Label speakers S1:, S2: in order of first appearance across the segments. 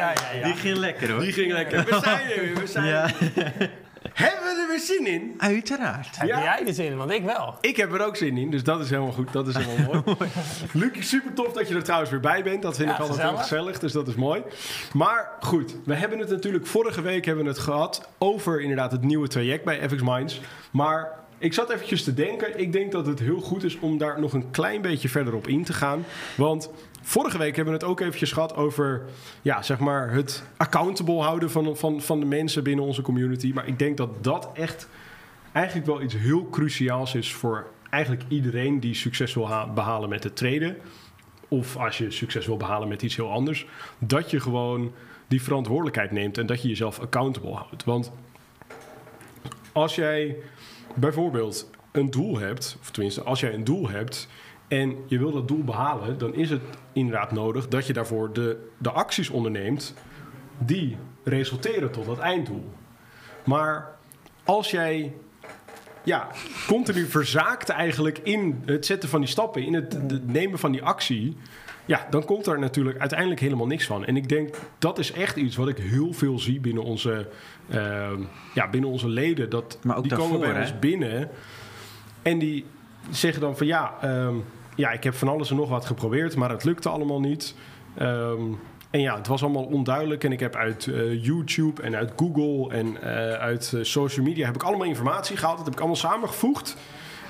S1: Ja, ja, ja. ja.
S2: Die ging lekker hoor.
S1: Die ging lekker. We zijn er weer, we zijn
S2: Ja,
S1: Hebben we er weer zin in?
S2: uiteraard.
S3: Heb jij er zin in? Want ik wel.
S1: Ik heb er ook zin in, dus dat is helemaal goed. Dat is helemaal mooi. Luc, super tof dat je er trouwens weer bij bent. Dat vind
S3: Ja,
S1: ik altijd heel
S3: gezellig.
S1: gezellig, dus dat is mooi. Maar goed, we hebben het natuurlijk vorige week hebben we het gehad over inderdaad het nieuwe traject bij FX Minds. Maar ik zat eventjes te denken. Ik denk dat het heel goed is om daar nog een klein beetje verder op in te gaan. Want vorige week hebben we het ook eventjes gehad over ja, zeg maar het accountable houden van, van, van de mensen binnen onze community. Maar ik denk dat dat echt eigenlijk wel iets heel cruciaals is voor eigenlijk iedereen die succes wil ha- behalen met het traden. Of als je succes wil behalen met iets heel anders. Dat je gewoon die verantwoordelijkheid neemt en dat je jezelf accountable houdt. Want als jij bijvoorbeeld een doel hebt, of tenminste als jij een doel hebt en je wil dat doel behalen, dan is het inderdaad nodig dat je daarvoor de, de acties onderneemt die resulteren tot dat einddoel. Maar als jij ja, continu verzaakt eigenlijk in het zetten van die stappen, in het, het nemen van die actie, ja, dan komt er natuurlijk uiteindelijk helemaal niks van. En ik denk dat is echt iets wat ik heel veel zie binnen onze, ehm, ja, binnen onze leden. Dat,
S2: Maar ook
S1: die komen bij
S2: hè?
S1: ons binnen en die zeggen dan van ja, ehm, ja, ik heb van alles en nog wat geprobeerd, maar het lukte allemaal niet. Ehm, en ja, het was allemaal onduidelijk. En ik heb uit eh, YouTube en uit Google en eh, uit eh, social media heb ik allemaal informatie gehaald. Dat heb ik allemaal samengevoegd.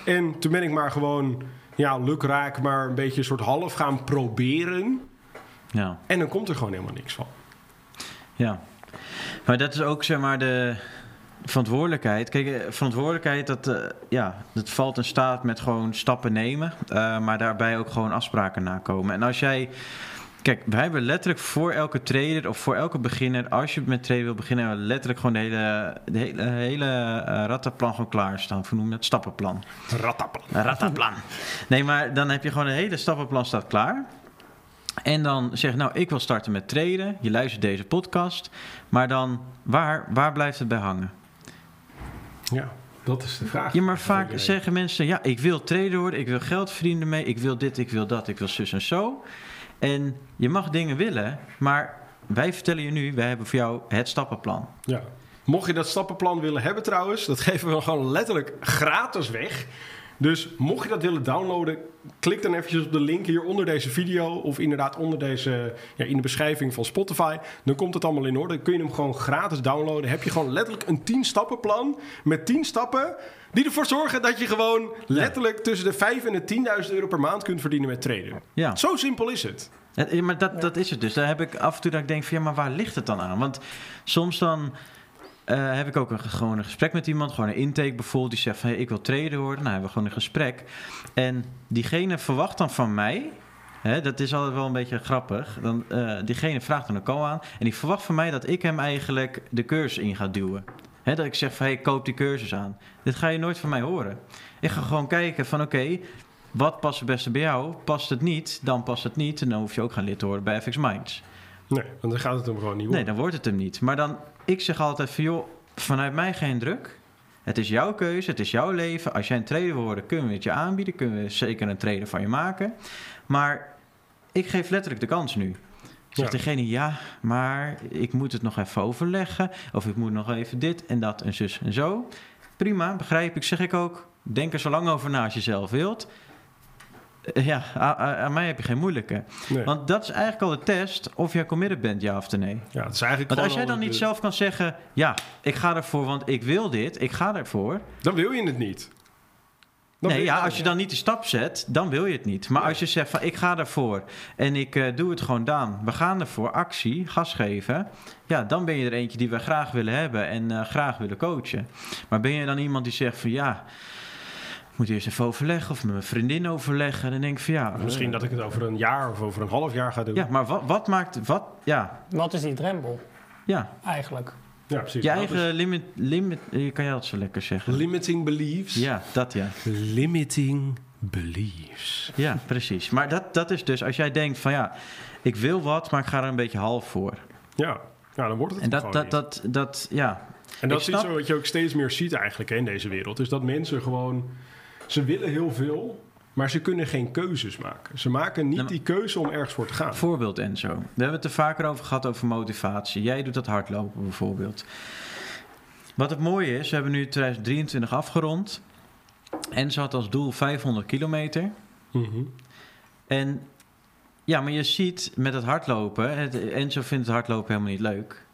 S1: En toen ben ik maar gewoon, ja, lukraak, maar een beetje een soort half gaan proberen.
S2: Ja,
S1: En dan komt er gewoon helemaal niks van.
S2: ja. Maar dat is ook zeg maar de verantwoordelijkheid. Kijk, eh, verantwoordelijkheid, dat, eh, ja, dat valt in staat met gewoon stappen nemen. eh, maar daarbij ook gewoon afspraken nakomen. En als jij... Kijk, wij hebben letterlijk voor elke trader of voor elke beginner, als je met traden wil beginnen, hebben we letterlijk gewoon de hele, de hele, hele rattenplan gewoon klaarstaan. Hoe noem je dat? Stappenplan.
S1: Rattaplan.
S2: Een rattaplan. Nee, maar dan heb je gewoon een hele stappenplan staat klaar. En dan zeg nou, ik wil starten met traden. Je luistert deze podcast. Maar dan, waar, waar blijft het bij hangen?
S1: Ja, dat is de vraag.
S2: Ja, maar vaak zeggen mensen, ja, ik wil trader worden. Ik wil geld verdienen mee. Ik wil dit, ik wil dat. Ik wil zus en zo. En je mag dingen willen. Maar wij vertellen je nu, wij hebben voor jou het stappenplan.
S1: Ja. Mocht je dat stappenplan willen hebben trouwens, dat geven we gewoon letterlijk gratis weg. Dus mocht je dat willen downloaden, klik dan eventjes op de link hier onder deze video of inderdaad onder deze, ja, in de beschrijving van Spotify. Dan komt het allemaal in orde. Dan kun je hem gewoon gratis downloaden. Heb je gewoon letterlijk een 10 stappenplan met 10 stappen die ervoor zorgen dat je gewoon letterlijk tussen de 5 en de 10.000 euro per maand kunt verdienen met traden.
S2: Ja.
S1: Zo simpel is het.
S2: Ja, maar dat, dat is het dus. Daar heb ik af en toe dat ik denk van ja, maar waar ligt het dan aan? Want soms dan eh, heb ik ook een, gewoon een gesprek met iemand, gewoon een intake bijvoorbeeld, die zegt van hey, ik wil trader worden. Nou, hebben we gewoon een gesprek. En diegene verwacht dan van mij, hè, dat is altijd wel een beetje grappig, dan, eh, diegene vraagt dan een call aan en die verwacht van mij dat ik hem eigenlijk de cursus in ga duwen. Hè, dat ik zeg van hey, koop die cursus aan. Dit ga je nooit van mij horen. Ik ga gewoon kijken van oké, wat past het beste bij jou? Past het niet, dan past het niet. En dan hoef je ook geen lid te worden bij FX Minds.
S1: Nee, want dan gaat het hem gewoon niet
S2: Nee,
S1: worden.
S2: dan wordt het hem niet. Maar dan, ik zeg altijd van joh, vanuit mij geen druk. Het is jouw keuze, het is jouw leven. Als jij een trader wil worden, kunnen we het je aanbieden. Kunnen we zeker een trader van je maken. Maar ik geef letterlijk de kans nu. Zegt
S1: Ja.
S2: degene, ja, maar ik moet het nog even overleggen. Of ik moet nog even dit en dat en zus en zo. Prima, begrijp ik. Zeg ik ook, denk er zo lang over na als je zelf wilt. Eh, Ja, aan mij heb je geen moeilijke.
S1: Nee.
S2: Want dat is eigenlijk al de test of jij committed bent, ja of nee.
S1: Ja, het is eigenlijk
S2: Want als jij dan niet
S1: de-
S2: zelf kan zeggen, ja, ik ga ervoor, want ik wil dit, ik ga ervoor.
S1: Dan wil je het niet. Dan
S2: nee, ja, als je dan niet de stap zet, dan wil je het niet. Maar
S1: Ja.
S2: als je zegt van, ik ga ervoor en ik eh, doe het gewoon dan. We gaan ervoor, actie, gas geven. Ja, dan ben je er eentje die we graag willen hebben en eh, graag willen coachen. Maar ben je dan iemand die zegt van, ja, moet eerst even overleggen of met mijn vriendin overleggen. Dan denk ik van, ja...
S1: Misschien
S2: eh,
S1: dat ik het over een jaar of over een half jaar ga doen.
S2: Ja, maar wat, wat maakt, wat, ja,
S3: Wat is die drempel
S2: ja.
S3: eigenlijk?
S1: Ja, precies.
S2: Je
S1: Dat
S2: eigen limit, limit, je kan je dat zo lekker zeggen.
S1: limiting beliefs.
S2: Ja, dat ja.
S1: Limiting beliefs.
S2: Ja, precies. Maar dat, dat is dus als jij denkt van ja, ik wil wat, maar ik ga er een beetje half voor.
S1: Ja, nou, dan wordt het
S2: En dat, dat,
S1: niet.
S2: dat, dat, ja.
S1: En dat
S2: ik
S1: is iets wat je ook steeds meer ziet eigenlijk hè, in deze wereld. Is dat mensen gewoon... Ze willen heel veel, maar ze kunnen geen keuzes maken. Ze maken niet
S2: Nou,
S1: die keuze om ergens voor te gaan.
S2: Voorbeeld Enzo. We hebben het er vaker over gehad over motivatie. Jij doet dat hardlopen bijvoorbeeld. Wat het mooie is, we hebben nu 2023 afgerond. Enzo had als doel 500 kilometer.
S1: Mhm.
S2: En ja, maar je ziet met het hardlopen, het, Enzo vindt het hardlopen helemaal niet leuk.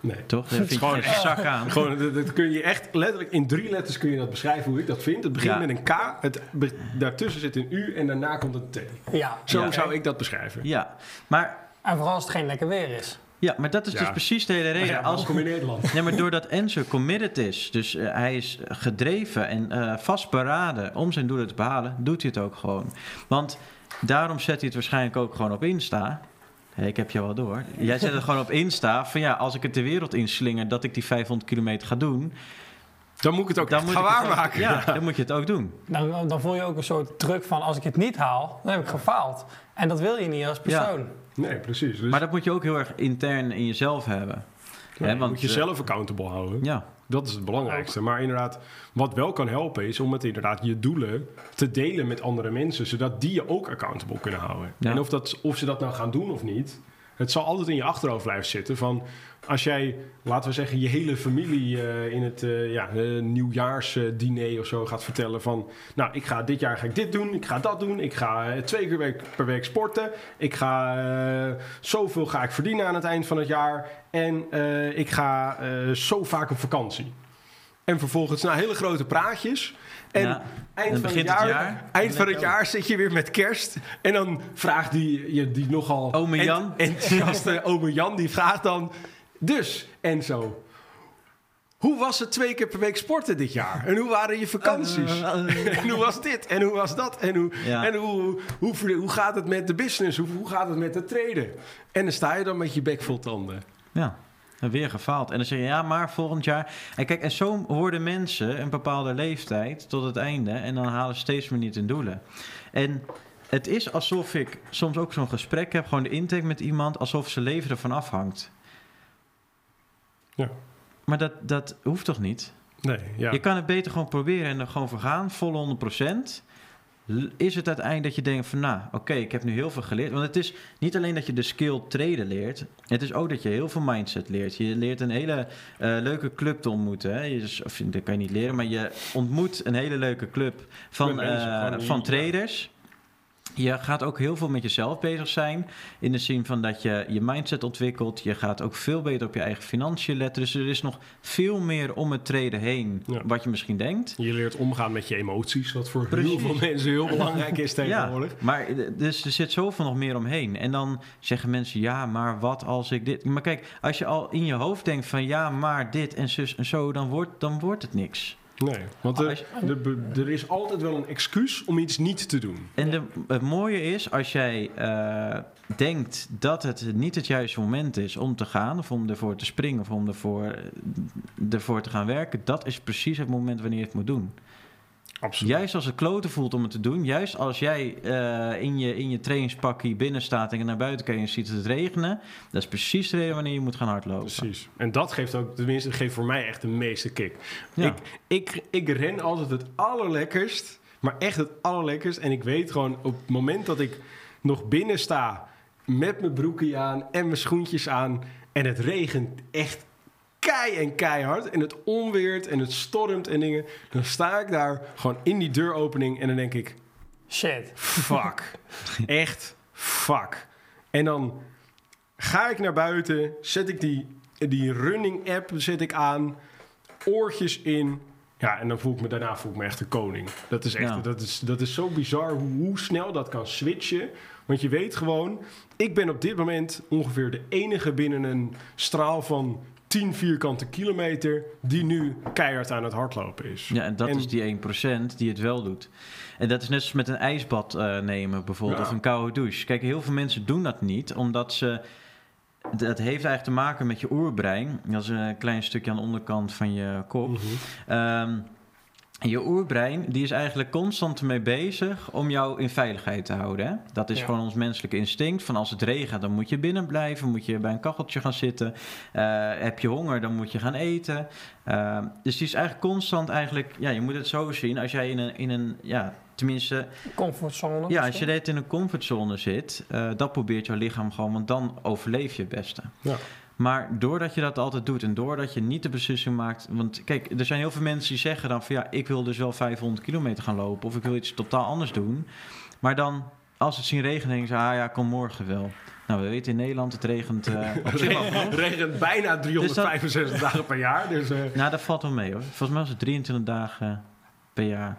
S1: Nee.
S2: Toch?
S1: Het
S2: vind je
S1: gewoon
S2: geen zak aan.
S1: Gewoon, dat, dat kun je echt letterlijk in drie letters kun je dat beschrijven hoe ik dat vind. Het begint
S2: Ja.
S1: met een K, het, be- daartussen zit een U en daarna komt een T.
S3: Ja.
S1: Zo
S2: Ja.
S1: zou ik dat beschrijven.
S2: Ja, maar,
S3: En vooral als het geen lekker weer is.
S2: ja, maar dat is
S1: Ja.
S2: dus precies de hele reden.
S1: Ja,
S2: Als,
S1: welkom in Nederland.
S2: Nee, maar doordat Enzo committed is, dus eh, hij is gedreven en eh, vastberaden om zijn doelen te behalen, doet hij het ook gewoon. Want daarom zet hij het waarschijnlijk ook gewoon op Insta. Ik heb je wel door. Jij zet het gewoon op Insta van ja, als ik het de wereld inslinger dat ik die 500 kilometer ga doen,
S1: Dan moet ik het ook
S2: dan
S1: gaan waarmaken.
S2: Ja, dan moet je het ook doen.
S3: Dan, dan voel je ook een soort druk van als ik het niet haal, dan heb ik gefaald. En dat wil je niet als persoon.
S1: Nee, precies. Dus
S2: Maar dat moet je ook heel erg intern in jezelf hebben.
S1: ja,
S2: Hè,
S1: je
S2: want,
S1: moet jezelf accountable houden.
S2: Ja,
S1: Dat is het belangrijkste. Maar inderdaad, wat wel kan helpen is om het inderdaad je doelen te delen met andere mensen, zodat die je ook accountable kunnen houden.
S2: Ja.
S1: En of, dat, of ze dat nou gaan doen of niet, het zal altijd in je achterhoofd blijven zitten van als jij, laten we zeggen, je hele familie eh, in het eh ja, eh, nieuwjaarsdiner of zo gaat vertellen van, nou, ik ga dit jaar ga ik dit doen, ik ga dat doen, ik ga twee keer per week sporten, ik ga zoveel ga ik verdienen aan het eind van het jaar en ik ga zo vaak op vakantie. En vervolgens nou, hele grote praatjes. En
S2: Ja,
S1: eind,
S2: dan
S1: van het,
S2: begint het
S1: jaar,
S2: jaar.
S1: eind
S2: En
S1: van het jaar zit je weer met kerst. En dan vraagt die, je, die nogal...
S2: Ome Jan.
S1: En, enthousiaste ome Jan, die vraagt dan... Dus, Enzo... Hoe was het twee keer per week sporten dit jaar? En hoe waren je vakanties? En hoe was dit? En hoe was dat? En hoe,
S2: Ja.
S1: en hoe, hoe, hoe gaat het met de business? Hoe, hoe gaat het met het traden? En dan sta je dan met je bek vol tanden.
S2: Ja, en weer gefaald. En dan zeg je, ja, maar volgend jaar... En kijk, en zo worden mensen een bepaalde leeftijd tot het einde... en dan halen ze steeds meer niet hun doelen. En het is alsof ik soms ook zo'n gesprek heb... gewoon de intake met iemand... alsof zijn leven ervan afhangt.
S1: Ja.
S2: Maar dat, dat hoeft toch niet?
S1: Nee, ja.
S2: Je kan het beter gewoon proberen en er gewoon voor gaan, volle 100%. Is het uiteindelijk dat je denkt van, nou, oké, ik heb nu heel veel geleerd. Want het is niet alleen dat je de skill traden leert. Het is ook dat je heel veel mindset leert. Je leert een hele eh, leuke club te ontmoeten. Hè? Je, of, dat kan je niet leren, maar je ontmoet een hele leuke club van, eh, van traders. Je gaat ook heel veel met jezelf bezig zijn. In de zin van dat je je mindset ontwikkelt. Je gaat ook veel beter op je eigen financiën letten. Dus er is nog veel meer om het traden heen.
S1: Ja.
S2: Wat je misschien denkt.
S1: Je leert omgaan met je emoties, wat voor heel veel mensen heel belangrijk is tegenwoordig.
S2: Ja, maar eh, dus er zit zoveel nog meer omheen. En dan zeggen mensen, ja, maar wat als ik dit... Maar kijk, als je al in je hoofd denkt van... ja, maar dit en zus en zo, dan wordt, dan wordt het niks.
S1: Nee, want
S2: Als
S1: er, er, er is altijd wel een excuus om iets niet te doen.
S2: En de, het mooie is, als jij eh, denkt dat het niet het juiste moment is om te gaan... of om ervoor te springen of om ervoor, eh, ervoor te gaan werken... dat is precies het moment wanneer je het moet doen.
S1: Absoluut.
S2: Juist als het kloten voelt om het te doen. Juist als jij eh, in, je, in je trainingspakje binnen staat en naar buiten kijkt en je ziet het regenen. Dat is precies de reden wanneer je moet gaan hardlopen.
S1: Precies. En dat geeft ook, tenminste, geeft voor mij echt de meeste kick.
S2: Ja.
S1: Ik, ik, ik ren altijd het allerlekkerst, maar echt het allerlekkerst. En ik weet gewoon op het moment dat ik nog binnen sta met mijn broekje aan en mijn schoentjes aan en het regent echt kei en keihard en het onweert en het stormt en dingen, dan sta ik daar gewoon in die deuropening en dan denk ik,
S3: Shit.
S1: fuck. Echt fuck. En dan ga ik naar buiten, zet ik die, die running app zet ik aan, oortjes in. Ja, en dan voel ik me daarna voel ik me echt de koning. Dat is echt,
S2: Ja.
S1: dat is, dat is zo bizar hoe, hoe snel dat kan switchen. Want je weet gewoon, ik ben op dit moment ongeveer de enige binnen een straal van 10 vierkante kilometer die nu keihard aan het hardlopen is.
S2: Ja, en dat
S1: En-
S2: is die 1% die het wel doet. En dat is net zoals met een ijsbad eh, nemen bijvoorbeeld,
S1: Ja.
S2: of een koude douche. Kijk, heel veel mensen doen dat niet, omdat ze dat heeft eigenlijk te maken met je oerbrein. Dat is een klein stukje aan de onderkant van je kop. Ehm, je oerbrein die is eigenlijk constant mee bezig om jou in veiligheid te houden. Hè? Dat is
S3: Ja.
S2: gewoon ons menselijke instinct. Van als het regent, dan moet je binnen blijven. Moet je bij een kacheltje gaan zitten. Eh, heb je honger, dan moet je gaan eten. Ehm, dus die is eigenlijk constant eigenlijk... Ja, je moet het zo zien. Als jij in een... In een ja, tenminste,
S3: Comfortzone.
S2: ja, als je net in een comfortzone zit... eh, dat probeert jouw lichaam gewoon... Want dan overleef je het beste.
S1: Ja.
S2: Maar doordat je dat altijd doet en doordat je niet de beslissing maakt. Want kijk, er zijn heel veel mensen die zeggen dan van ja, ik wil dus wel 500 kilometer gaan lopen of ik wil iets totaal anders doen. Maar dan, als het zien regenen, denken ze, ah ja, kom morgen wel. Nou, we weten in Nederland, het regent eh.
S1: Het regent bijna 365 dagen per jaar. Dus eh,
S2: Nou, dat valt wel mee hoor. Volgens mij was het 23 dagen per jaar.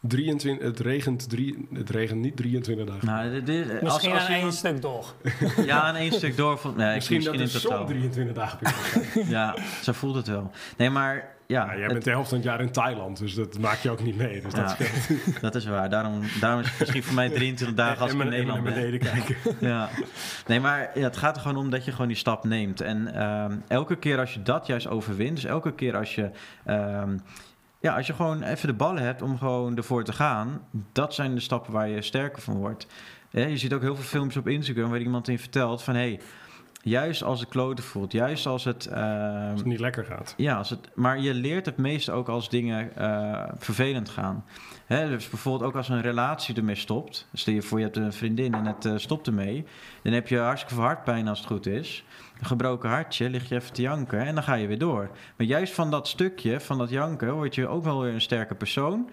S1: 23, het, regent drie, het regent niet 23 dagen.
S2: Nou, dit- dit- als,
S3: Misschien
S2: als
S3: aan één stuk door.
S2: Ja, aan één stuk door. Van, nee,
S1: misschien,
S2: misschien,
S1: dat
S2: in totaal.
S1: zon 23 dagen.
S2: Ja, zo voelt het wel. Nee, maar ja,
S1: Ja, jij
S2: het-
S1: bent de helft van het jaar in Thailand, dus dat maak je ook niet mee. Dus dat
S2: Ja, dat is waar. Daarom, daarom is het misschien voor mij 23 dagen als
S1: en
S2: ik in Nederland
S1: naar
S2: ben.
S1: beneden kijken.
S2: Ja. Nee, maar ja, het gaat er gewoon om dat je gewoon die stap neemt. En ehm, elke keer als je dat juist overwint, dus elke keer als je, ehm, ja, als je gewoon even de ballen hebt om gewoon ervoor te gaan, dat zijn de stappen waar je sterker van wordt. Je ziet ook heel veel filmpjes op Instagram waar iemand in vertelt van, hey, juist als het kloten voelt, juist als het... ehm,
S1: Als het niet lekker gaat.
S2: ja, als het, maar je leert het meeste ook als dingen eh, vervelend gaan. Hè, dus bijvoorbeeld ook als een relatie ermee stopt. Stel je voor je hebt een vriendin en het eh, stopt ermee. Dan heb je hartstikke veel hartpijn als het goed is. Een gebroken hartje, lig je even te janken en dan ga je weer door. Maar juist van dat stukje, van dat janken, word je ook wel weer een sterke persoon.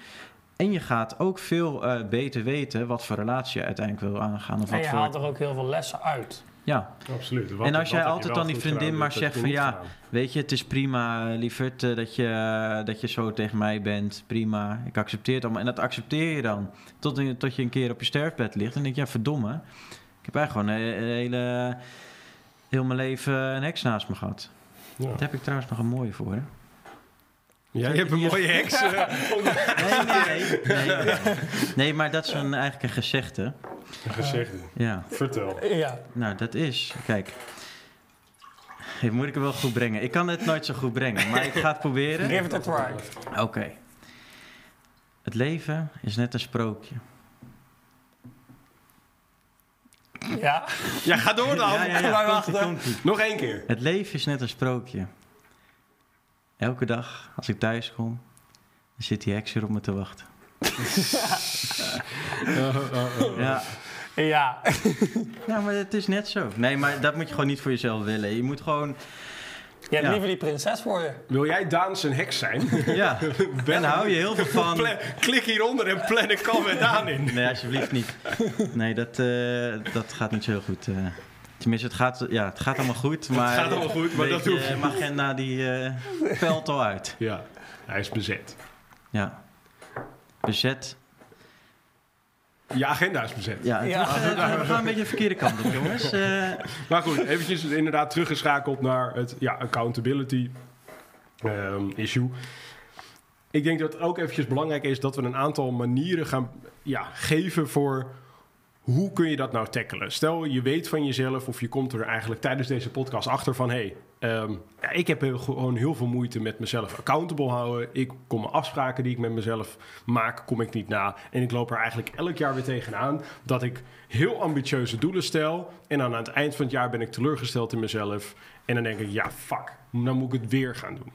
S2: En je gaat ook veel eh, beter weten wat voor relatie je uiteindelijk wil aangaan. Of
S3: En
S2: wat
S3: je
S2: voor,
S3: haalt er ook heel veel lessen uit.
S2: Ja,
S1: Absoluut. Wat-
S2: En als jij altijd dan die vriendin maar zegt van, ja? Weet je, het is prima, lieverd, eh, dat je, dat je zo tegen mij bent. Prima, ik accepteer het allemaal. En dat accepteer je dan tot, tot je een keer op je sterfbed ligt. En denk je, ja, verdomme. Ik heb eigenlijk gewoon een, een hele, heel mijn leven een heks naast me gehad.
S1: Ja.
S2: Daar heb ik trouwens nog een mooie voor, hè?
S1: Ja, je hebt een mooie heks. eh,
S2: Nee, nee, nee. Nee, nee maar dat is een, eigenlijk een gezegde.
S1: gezegde.
S2: Ja,
S1: Vertel.
S3: Ja,
S2: nou, dat is... Kijk... Hey, moet ik het wel goed brengen? Ik kan het nooit zo goed brengen, maar ik ga het proberen.
S3: give it a try.
S2: Oké. Het leven is net een sprookje.
S3: Ja,
S1: Ja, ga door dan.
S2: Ja, ja.
S1: Nog één keer.
S2: Het leven is net een sprookje. Elke dag als ik thuis kom, dan zit die heks weer op me te wachten. Ja.
S3: ja.
S2: ja, maar het is net zo. Nee, maar dat moet je gewoon niet voor jezelf willen. Je moet gewoon,
S3: Je hebt
S2: Ja.
S3: liever die prinses voor je.
S1: Wil jij Daan zijn heks zijn?
S2: ja. En daar hou je heel veel van.
S1: Plan- klik hieronder en plan een call met Daan in.
S2: Nee, alsjeblieft niet. Nee, dat, eh, dat gaat niet zo heel goed. eh. Tenminste, het gaat, ja, het gaat allemaal goed. Maar
S1: gaat allemaal goed, maar dat
S2: je,
S1: hoeft niet.
S2: Mijn agenda die eh pelt al uit.
S1: Ja, hij is bezet.
S2: Ja. Bezet.
S1: Je agenda is bezet.
S2: Ja, het-
S3: Ja.
S2: We, gaan, we gaan een beetje de verkeerde kant op, jongens. Eh,
S1: Maar goed, eventjes inderdaad teruggeschakeld naar het ja, accountability ehm, issue. Ik denk dat het ook eventjes belangrijk is dat we een aantal manieren gaan ja, geven voor hoe kun je dat nou tackelen. Stel, je weet van jezelf of je komt er eigenlijk tijdens deze podcast achter van... hé, hey, ehm, ja, ik heb heel- gewoon heel veel moeite met mezelf accountable houden. Ik kom mijn afspraken die ik met mezelf maak, kom ik niet na. En ik loop er eigenlijk elk jaar weer tegenaan dat ik heel ambitieuze doelen stel... en dan aan het eind van het jaar ben ik teleurgesteld in mezelf... en dan denk ik, ja, fuck, dan moet ik het weer gaan doen.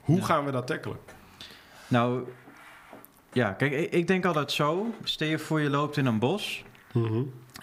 S1: Hoe
S2: Ja.
S1: gaan we dat tackelen?
S2: nou, ja, kijk, ik, ik denk altijd zo. Stel je voor je loopt in een bos.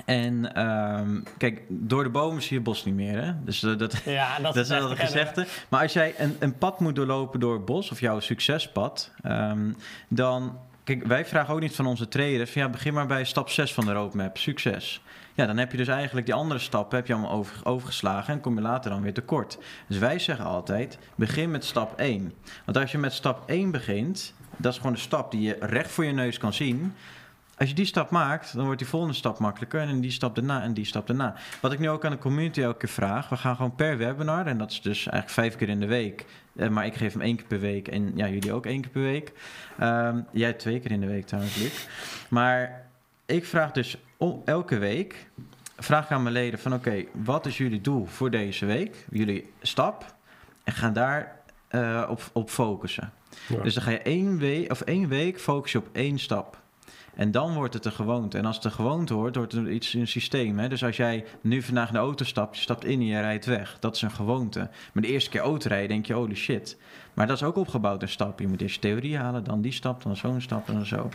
S2: En ehm, kijk, door de bomen zie je het bos niet meer, hè? Dus dat,
S3: Ja, dat,
S2: Dat is wel een gezegde. Maar als jij een, een pad moet doorlopen door het bos, of jouw succespad, ehm, dan. Kijk, wij vragen ook niet van onze traders: van, ja, begin maar bij stap 6 van de roadmap, succes. Ja, dan heb je dus eigenlijk die andere stappen heb je allemaal over, overgeslagen en kom je later dan weer tekort. Dus wij zeggen altijd: begin met stap 1. Want als je met stap 1 begint, dat is gewoon de stap die je recht voor je neus kan zien. Als je die stap maakt, dan wordt die volgende stap makkelijker. En die stap daarna en die stap daarna. Wat ik nu ook aan de community elke keer vraag. We gaan gewoon per webinar. En dat is dus eigenlijk vijf keer in de week. Eh, maar ik geef hem één keer per week. En ja, jullie ook één keer per week. Ehm, jij twee keer in de week trouwens, Luc. Maar ik vraag dus elke week... vraag aan mijn leden van oké, wat is jullie doel voor deze week? Jullie stap. En ga daar eh, op, op focussen. Dus dan ga je één week, of één week focus op één stap. En dan wordt het een gewoonte. En als het een gewoonte wordt, wordt het iets een systeem. Hè? Dus als jij nu vandaag in de auto stapt, je stapt in en je rijdt weg. Dat is een gewoonte. Maar de eerste keer autorijden denk je, holy shit. Maar dat is ook opgebouwd een stap. Je moet eerst theorie halen, dan die stap, dan zo'n stap en dan zo.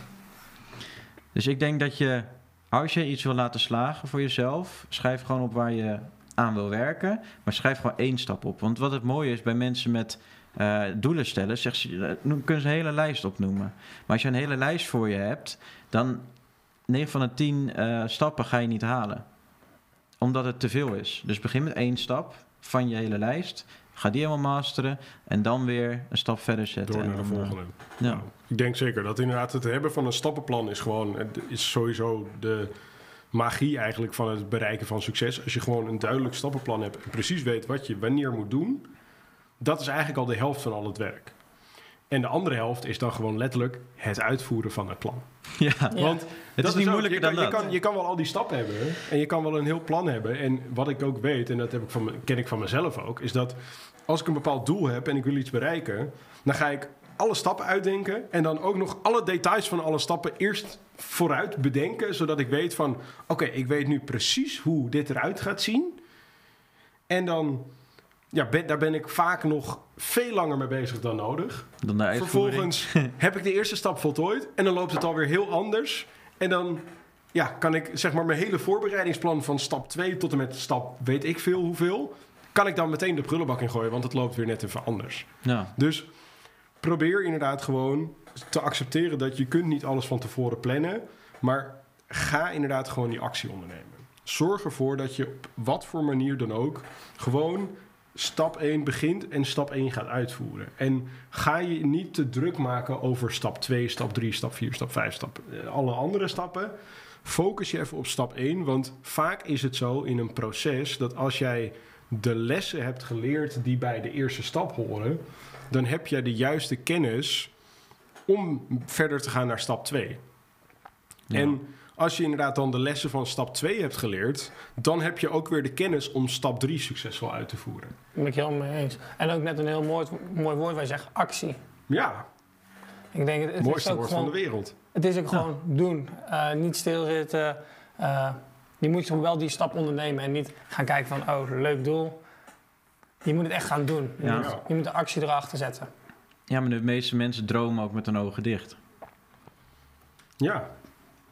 S2: Dus ik denk dat je, als je iets wil laten slagen voor jezelf, schrijf gewoon op waar je aan wil werken. Maar schrijf gewoon één stap op. Want wat het mooie is bij mensen met eh, doelen stellen, zeg ze, eh, kunnen ze een hele lijst opnoemen. Maar als je een hele lijst voor je hebt, dan 9 van de 10 eh, stappen ga je niet halen. Omdat het te veel is. Dus begin met één stap van je hele lijst. Ga die helemaal masteren. En dan weer een stap verder zetten.
S1: Door naar de volgende.
S2: ja.
S1: Nou, ik denk zeker dat inderdaad het hebben van een stappenplan is gewoon is sowieso de magie eigenlijk van het bereiken van succes. Als je gewoon een duidelijk stappenplan hebt en precies weet wat je wanneer moet doen, dat is eigenlijk al de helft van al het werk. En de andere helft is dan gewoon letterlijk het uitvoeren van het plan.
S2: Ja,
S3: Ja.
S1: Want
S2: het is
S1: dat
S2: niet
S1: ook-
S2: moeilijker
S1: je kan,
S2: dan
S1: je
S2: dat.
S1: kan, je kan wel al die stappen hebben en je kan wel een heel plan hebben. En wat ik ook weet, en dat heb ik van, ken ik van mezelf ook, is dat als ik een bepaald doel heb en ik wil iets bereiken, dan ga ik alle stappen uitdenken en dan ook nog alle details van alle stappen eerst vooruit bedenken, zodat ik weet van, oké, ik weet nu precies hoe dit eruit gaat zien. En dan, ja, ben, daar ben ik vaak nog veel langer mee bezig dan nodig.
S2: Dan de.
S1: Vervolgens heb ik de eerste stap voltooid en dan loopt het alweer heel anders. En dan ja, kan ik zeg maar mijn hele voorbereidingsplan van stap 2 tot en met stap weet ik veel hoeveel, kan ik dan meteen de prullenbak in gooien, want het loopt weer net even anders.
S2: Ja.
S1: Dus probeer inderdaad gewoon te accepteren dat je kunt niet alles van tevoren plannen, maar ga inderdaad gewoon die actie ondernemen. Zorg ervoor dat je op wat voor manier dan ook gewoon stap 1 begint en stap 1 gaat uitvoeren. En ga je niet te druk maken over stap 2, stap 3, stap 4, stap 5, stap, eh, alle andere stappen. Focus je even op stap 1, want vaak is het zo in een proces dat als jij de lessen hebt geleerd die bij de eerste stap horen, dan heb je de juiste kennis om verder te gaan naar stap 2.
S2: Ja.
S1: En als je inderdaad dan de lessen van stap 2 hebt geleerd, dan heb je ook weer de kennis om stap 3 succesvol uit te voeren.
S3: Daar ben ik helemaal mee eens. En ook net een heel mooi, mooi woord waar je zegt actie.
S1: Ja,
S3: Ik denk, het,
S1: mooiste
S3: is ook
S1: woord
S3: gewoon,
S1: van de wereld.
S3: Het is ook gewoon doen. Eh, niet stilzitten. Eh, je moet toch wel die stap ondernemen en niet gaan kijken van, oh, leuk doel. Je moet het echt gaan doen. Je,
S2: Ja.
S3: moet, je moet de actie erachter zetten.
S2: ja, maar de meeste mensen dromen ook met hun ogen dicht.
S1: Ja,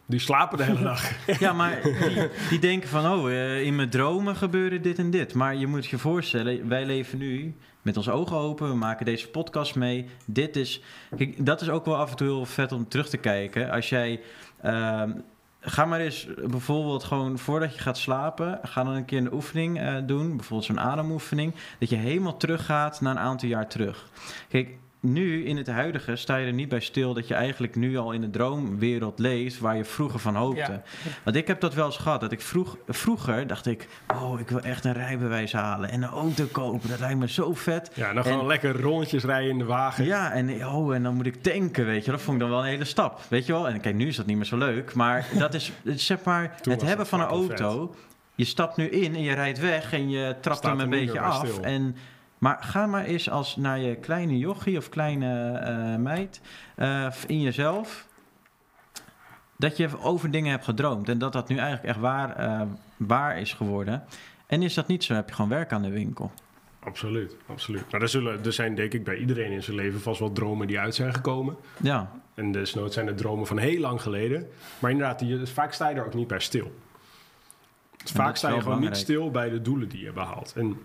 S1: die slapen de hele dag.
S2: Ja, maar die, die denken van, oh, eh, in mijn dromen gebeuren dit en dit. Maar je moet je voorstellen, wij leven nu met onze ogen open. We maken deze podcast mee. Dit is, kijk, dat is ook wel af en toe heel vet om terug te kijken. Als jij, ehm, ga maar eens bijvoorbeeld gewoon voordat je gaat slapen, ga dan een keer een oefening eh, doen. Bijvoorbeeld zo'n ademoefening. Dat je helemaal teruggaat naar een aantal jaar terug. Kijk, nu in het huidige sta je er niet bij stil dat je eigenlijk nu al in de droomwereld leeft waar je vroeger van hoopte.
S3: Ja.
S2: Want ik heb dat wel eens gehad. Dat ik vroeg, vroeger dacht ik, oh, ik wil echt een rijbewijs halen en een auto kopen. Dat lijkt me zo vet.
S1: Ja, dan gewoon lekker rondjes rijden in de wagen.
S2: Ja, en, oh, en dan moet ik tanken, weet je. Dat vond ik dan wel een hele stap, weet je wel. En kijk, nu is dat niet meer zo leuk. Maar dat is, zeg maar,
S1: Toen
S2: het hebben van een auto. Je stapt nu in en je rijdt weg en je trapt
S1: Staat
S2: hem een beetje af.
S1: stil.
S2: En, maar ga maar eens als naar je kleine jochie of kleine eh, meid eh, in jezelf. Dat je over dingen hebt gedroomd. En dat dat nu eigenlijk echt waar, eh, waar is geworden. En is dat niet zo, heb je gewoon werk aan de winkel.
S1: Absoluut, absoluut. Nou, er, zullen, er zijn denk ik bij iedereen in zijn leven vast wel dromen die uit zijn gekomen.
S2: Ja,
S1: En desnoods zijn het dromen van heel lang geleden. Maar inderdaad, die, vaak sta je er ook niet bij stil. vaak sta je gewoon niet stil bij de doelen die je behaalt. En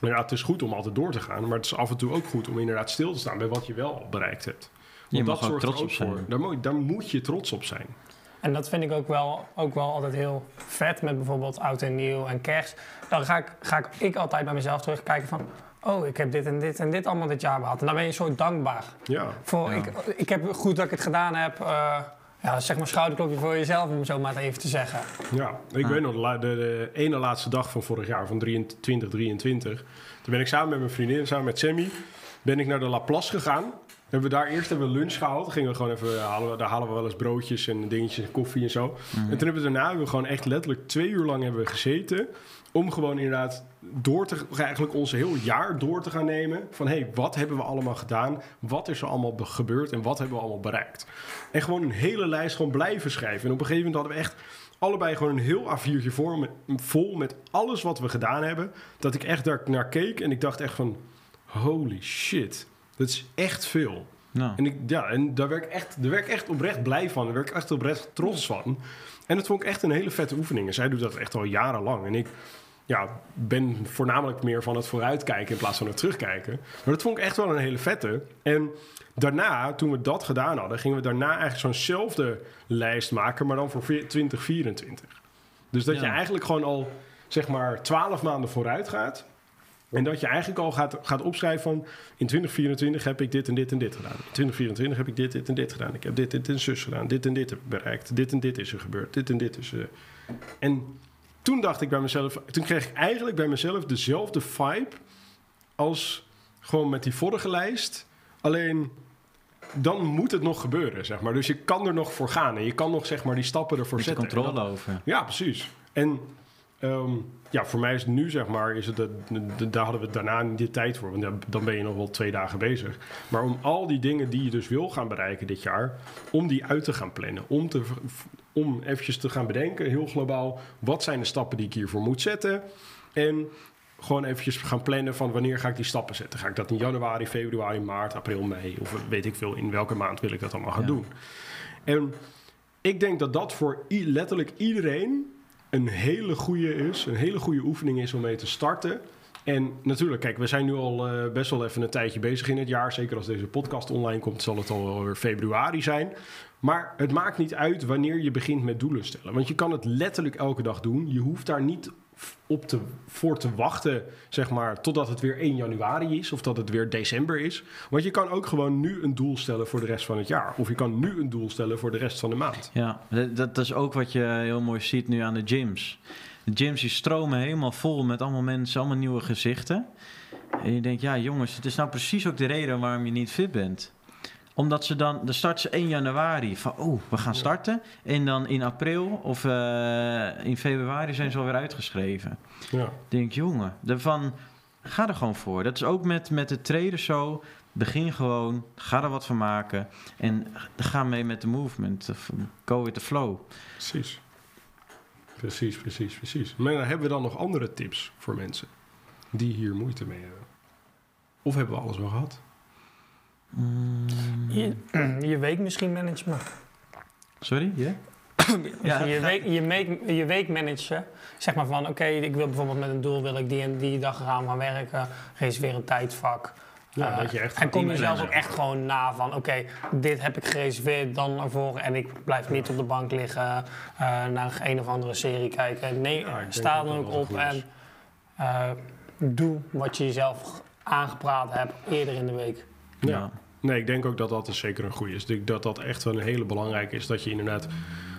S1: ja, het is goed om altijd door te gaan. Maar het is af en toe ook goed om inderdaad stil te staan bij wat je wel bereikt hebt.
S2: Je
S1: Want
S2: mag
S1: dat zorgt er
S2: trots
S1: ook
S2: op
S1: voor.
S2: zijn.
S1: Daar moet, daar moet je trots op zijn.
S3: En dat vind ik ook wel, ook wel altijd heel vet met bijvoorbeeld oud en nieuw en kerst. Dan ga ik, ga ik, ik altijd bij mezelf terugkijken van... Oh, ik heb dit en dit en dit allemaal dit jaar behaald. En dan ben je zo dankbaar.
S1: Ja,
S3: Voor,
S2: Ja.
S3: ik, ik heb goed dat ik het gedaan heb. eh, ja, zeg maar schouderklopje voor jezelf, om zo maar het even te zeggen.
S1: ja. ik
S2: Ah.
S1: weet nog, de, de, ene laatste dag van vorig jaar, van 2023. Toen ben ik samen met mijn vriendin, samen met Sammy, ben ik naar de Laplace gegaan. hebben we daar eerst hebben we lunch gehaald. Gingen we gewoon even halen. Daar halen we wel eens broodjes en dingetjes en koffie en zo.
S2: Mhm.
S1: En toen hebben we daarna hebben we gewoon echt letterlijk twee uur lang hebben we gezeten. Om gewoon inderdaad door te, eigenlijk ons heel jaar door te gaan nemen. Van hé, hey, wat hebben we allemaal gedaan? Wat is er allemaal be- gebeurd en wat hebben we allemaal bereikt? En gewoon een hele lijst gewoon blijven schrijven. En op een gegeven moment hadden we echt allebei gewoon een heel A4'tje voor met, vol met alles wat we gedaan hebben. Dat ik echt daar naar keek en ik dacht echt van, holy shit, dat is echt veel.
S2: Nou,
S1: En, ik, ja, en daar werd ik, echt, daar werd ik echt oprecht blij van. Daar werd ik echt oprecht trots van. En dat vond ik echt een hele vette oefening. En zij doet dat echt al jarenlang. En ik ja, ben voornamelijk meer van het vooruitkijken in plaats van het terugkijken. Maar dat vond ik echt wel een hele vette. En daarna, toen we dat gedaan hadden, gingen we daarna eigenlijk zo'nzelfde lijst maken, maar dan voor 2024. Dus dat je eigenlijk gewoon al, zeg maar, 12 maanden vooruit gaat. En dat je eigenlijk al gaat, gaat opschrijven van... in 2024 heb ik dit en dit en dit gedaan. In 2024 heb ik dit, dit en dit gedaan. Ik heb dit, dit en zus gedaan. Dit en dit heb ik bereikt. Dit en dit is er gebeurd. Dit en dit is... eh En toen dacht ik bij mezelf... Toen kreeg ik eigenlijk bij mezelf dezelfde vibe... als gewoon met die vorige lijst. Alleen dan moet het nog gebeuren, zeg maar. Dus je kan er nog voor gaan. En je kan nog, zeg maar, die stappen ervoor zetten. En
S2: controle
S1: dat-
S2: over.
S1: ja, precies. En ehm, ja, voor mij is het nu, zeg maar, is het, de, de- daar hadden we daarna niet de tijd voor. Want dan- dan ben je nog wel twee dagen bezig. Maar om al die dingen die je dus wil gaan bereiken dit jaar, om die uit te gaan plannen. Om, te, om eventjes te gaan bedenken, heel globaal, wat zijn de stappen die ik hiervoor moet zetten? En gewoon eventjes gaan plannen van wanneer ga ik die stappen zetten. Ga ik dat in januari, februari, maart, april, mei? Of weet ik veel, in welke maand wil ik dat allemaal gaan
S2: Ja.
S1: doen? En ik denk dat dat voor letterlijk iedereen een hele goede is. Een hele goede oefening is om mee te starten. En natuurlijk, kijk, we zijn nu al eh, best wel even een tijdje bezig in het jaar. Zeker als deze podcast online komt, zal het al wel weer februari zijn. Maar het maakt niet uit wanneer je begint met doelen stellen. Want je kan het letterlijk elke dag doen. Je hoeft daar niet op te, voor te wachten, zeg maar, totdat het weer 1 januari is of dat het weer december is. Want je kan ook gewoon nu een doel stellen voor de rest van het jaar. Of je kan nu een doel stellen voor de rest van de maand.
S2: Ja, dat, dat is ook wat je heel mooi ziet nu aan de gyms. De gyms die stromen helemaal vol met allemaal mensen, allemaal nieuwe gezichten. En je denkt, ja jongens, het is nou precies ook de reden waarom je niet fit bent. Omdat ze dan, dan starten ze 1 januari van, oh, we gaan starten. En dan in april of eh, in februari zijn ze alweer uitgeschreven.
S1: Ja.
S2: Denk, jongen, daarvan, ga er gewoon voor. Dat is ook met, met de trader zo. Begin gewoon, ga er wat van maken. En ga mee met de movement. Go with the flow.
S1: Precies. Precies, precies, precies. Maar hebben we dan nog andere tips voor mensen die hier moeite mee hebben? Of hebben we alles wel gehad?
S3: Je, je week misschien managen.
S2: Sorry? Ja?
S3: Ja, je, week, je, week, je week managen. Zeg maar van, oké, ik wil bijvoorbeeld met een doel... wil ik die en die dag gaan gaan werken. Reserveer een tijdvak.
S1: Ja,
S3: Eh,
S1: dat je echt
S3: en kom je zelf ook echt gewoon na van... oké, dit heb ik gereserveerd, dan ervoor... en ik blijf niet op de bank liggen... eh, naar een of andere serie kijken. Nee, sta
S1: dat
S3: ook op en eh, doe wat je jezelf aangepraat hebt eerder in de week.
S1: Ja. Nee, ik denk ook dat dat dus zeker een goede is. Ik denk dat dat echt wel een hele belangrijke is. Dat je inderdaad,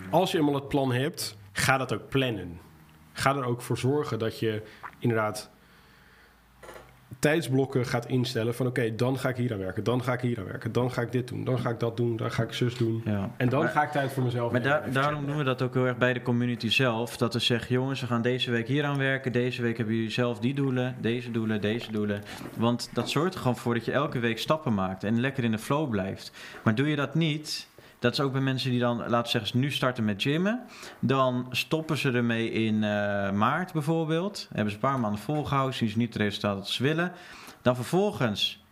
S1: als je eenmaal het plan hebt, ga dat ook plannen. Ga er ook voor zorgen dat je inderdaad tijdsblokken gaat instellen van oké, dan ga ik hier aan werken, dan ga ik hier aan werken, dan ga ik dit doen, dan ga ik dat doen, dan ga ik zus doen.
S2: Ja.
S1: En dan
S2: Maar-
S1: ga ik tijd voor mezelf
S2: Maar daar, daarom doen we dat ook heel erg bij de community zelf. Dat we zeggen, jongens, we gaan deze week hier aan werken. Deze week hebben jullie zelf die doelen, deze doelen, deze doelen. Want dat zorgt er gewoon voor dat je elke week stappen maakt en lekker in de flow blijft. Maar doe je dat niet, dat is ook bij mensen die dan, laten we zeggen, nu starten met gymmen. Dan stoppen ze ermee in eh, maart bijvoorbeeld. Hebben ze een paar maanden volgehouden, zien ze niet het resultaat dat ze willen. Dan vervolgens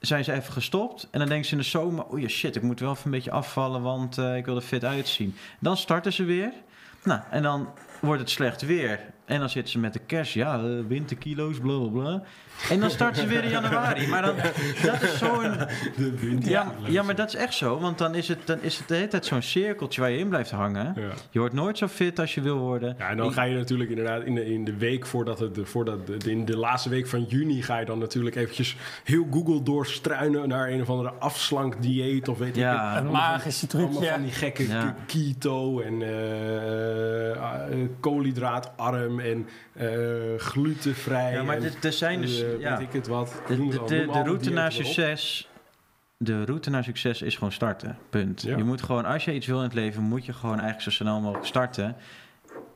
S2: zijn ze even gestopt. En dan denken ze in de zomer: ja, shit, ik moet wel even een beetje afvallen, want eh, ik wil er fit uitzien. Dan starten ze weer. Nou, en dan wordt het slecht weer. En dan zitten ze met de kerst, ja, eh, winterkilo's, bla bla bla. En dan starten ze weer in januari. Maar dan, dat is zo'n. Ja, ja, maar dat is echt zo. Want dan is het, dan is het de hele tijd zo'n cirkeltje waar je in blijft hangen.
S1: Ja.
S2: Je wordt nooit zo fit als je wil worden.
S1: Ja, en dan ga je natuurlijk inderdaad in de, in de week voordat het, voordat de, in de laatste week van juni ga je dan natuurlijk eventjes heel Google doorstruinen naar een of andere afslank dieet of weet ik
S2: Ja.
S1: het.
S3: Een magische
S1: Allemaal
S3: trucje.
S1: van die gekke
S2: Ja.
S1: keto en eh, eh, koolhydraatarm en eh, glutenvrij.
S2: Ja, maar er- zijn dus.
S1: eh,
S2: ja.
S1: weet ik het wat.
S2: De, route naar succes, de route naar succes is gewoon starten. Punt. Je moet gewoon, als je iets wil in het leven, moet je gewoon eigenlijk zo snel mogelijk starten.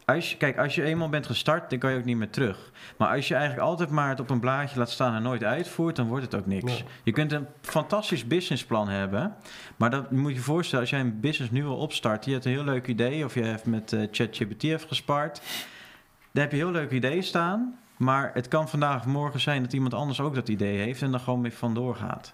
S2: Als je, kijk, als je eenmaal bent gestart, dan kan je ook niet meer terug. Maar als je eigenlijk altijd maar het op een blaadje laat staan en nooit uitvoert, dan wordt het ook niks. Je kunt een fantastisch businessplan hebben, maar dat moet je je voorstellen, als jij een business nu wil opstarten, je hebt een heel leuk idee, of je hebt met eh, ChatGPT gespaard, daar heb je heel leuk idee staan, maar het kan vandaag of morgen zijn dat iemand anders ook dat idee heeft en dan gewoon weer vandoor gaat.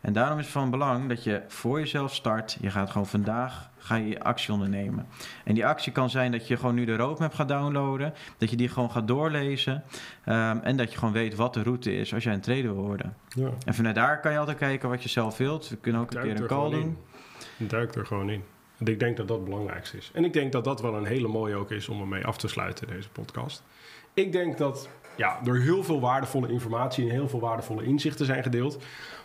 S2: En daarom is het van belang dat je voor jezelf start. Je gaat gewoon vandaag ga je actie ondernemen. En die actie kan zijn dat je gewoon nu de roadmap gaat downloaden. Dat je die gewoon gaat doorlezen. ehm, en dat je gewoon weet wat de route is als jij een trader wil worden.
S1: Ja.
S2: En vanuit daar kan je altijd kijken wat je zelf wilt. We kunnen ook een keer
S1: er
S2: een call doen.
S1: in. Duik er gewoon in. En ik denk dat dat het belangrijkste is. En ik denk dat dat wel een hele mooie ook is om ermee af te sluiten, deze podcast. Ik denk dat ja, er heel veel waardevolle informatie en heel veel waardevolle inzichten zijn gedeeld.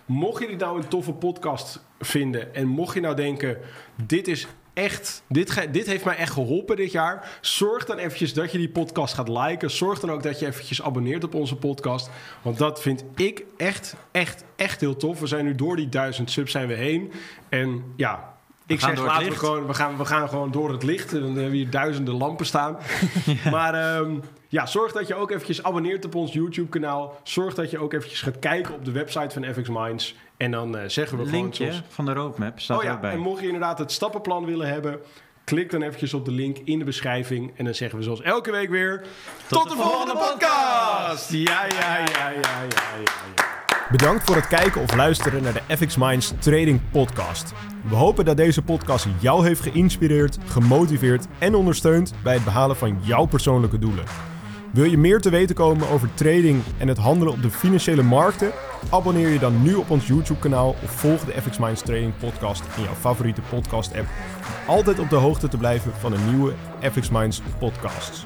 S1: Mocht je dit nou een toffe podcast vinden en mocht je nou denken, dit is echt, dit, dit heeft mij echt geholpen dit jaar. Zorg dan eventjes dat je die podcast gaat liken. Zorg dan ook dat je eventjes abonneert op onze podcast. Want dat vind ik echt, echt, echt heel tof. We zijn nu door die duizend subs zijn we heen. En ja, ik zeg laten we gewoon, we gaan, we gaan gewoon door het licht. En dan hebben we hier duizenden lampen staan. Maar ehm, ja, zorg dat je ook eventjes abonneert op ons YouTube kanaal. Zorg dat je ook eventjes gaat kijken op de website van FX Minds. En dan eh, zeggen we gewoon
S2: Linkje
S1: zoals...
S2: van de roadmap staat
S1: Oh ja, en mocht je inderdaad het stappenplan willen hebben... klik dan eventjes op de link in de beschrijving. En dan zeggen we zoals elke week weer... Tot, de, volgende podcast! Ja, ja, ja, ja, ja, ja, ja.
S4: Bedankt voor het kijken of luisteren naar de FX Minds Trading Podcast. We hopen dat deze podcast jou heeft geïnspireerd, gemotiveerd en ondersteund bij het behalen van jouw persoonlijke doelen. Wil je meer te weten komen over trading en het handelen op de financiële markten? Abonneer je dan nu op ons YouTube-kanaal of volg de FX Minds Trading Podcast in jouw favoriete podcast-app. Om altijd op de hoogte te blijven van de nieuwe FX Minds podcasts.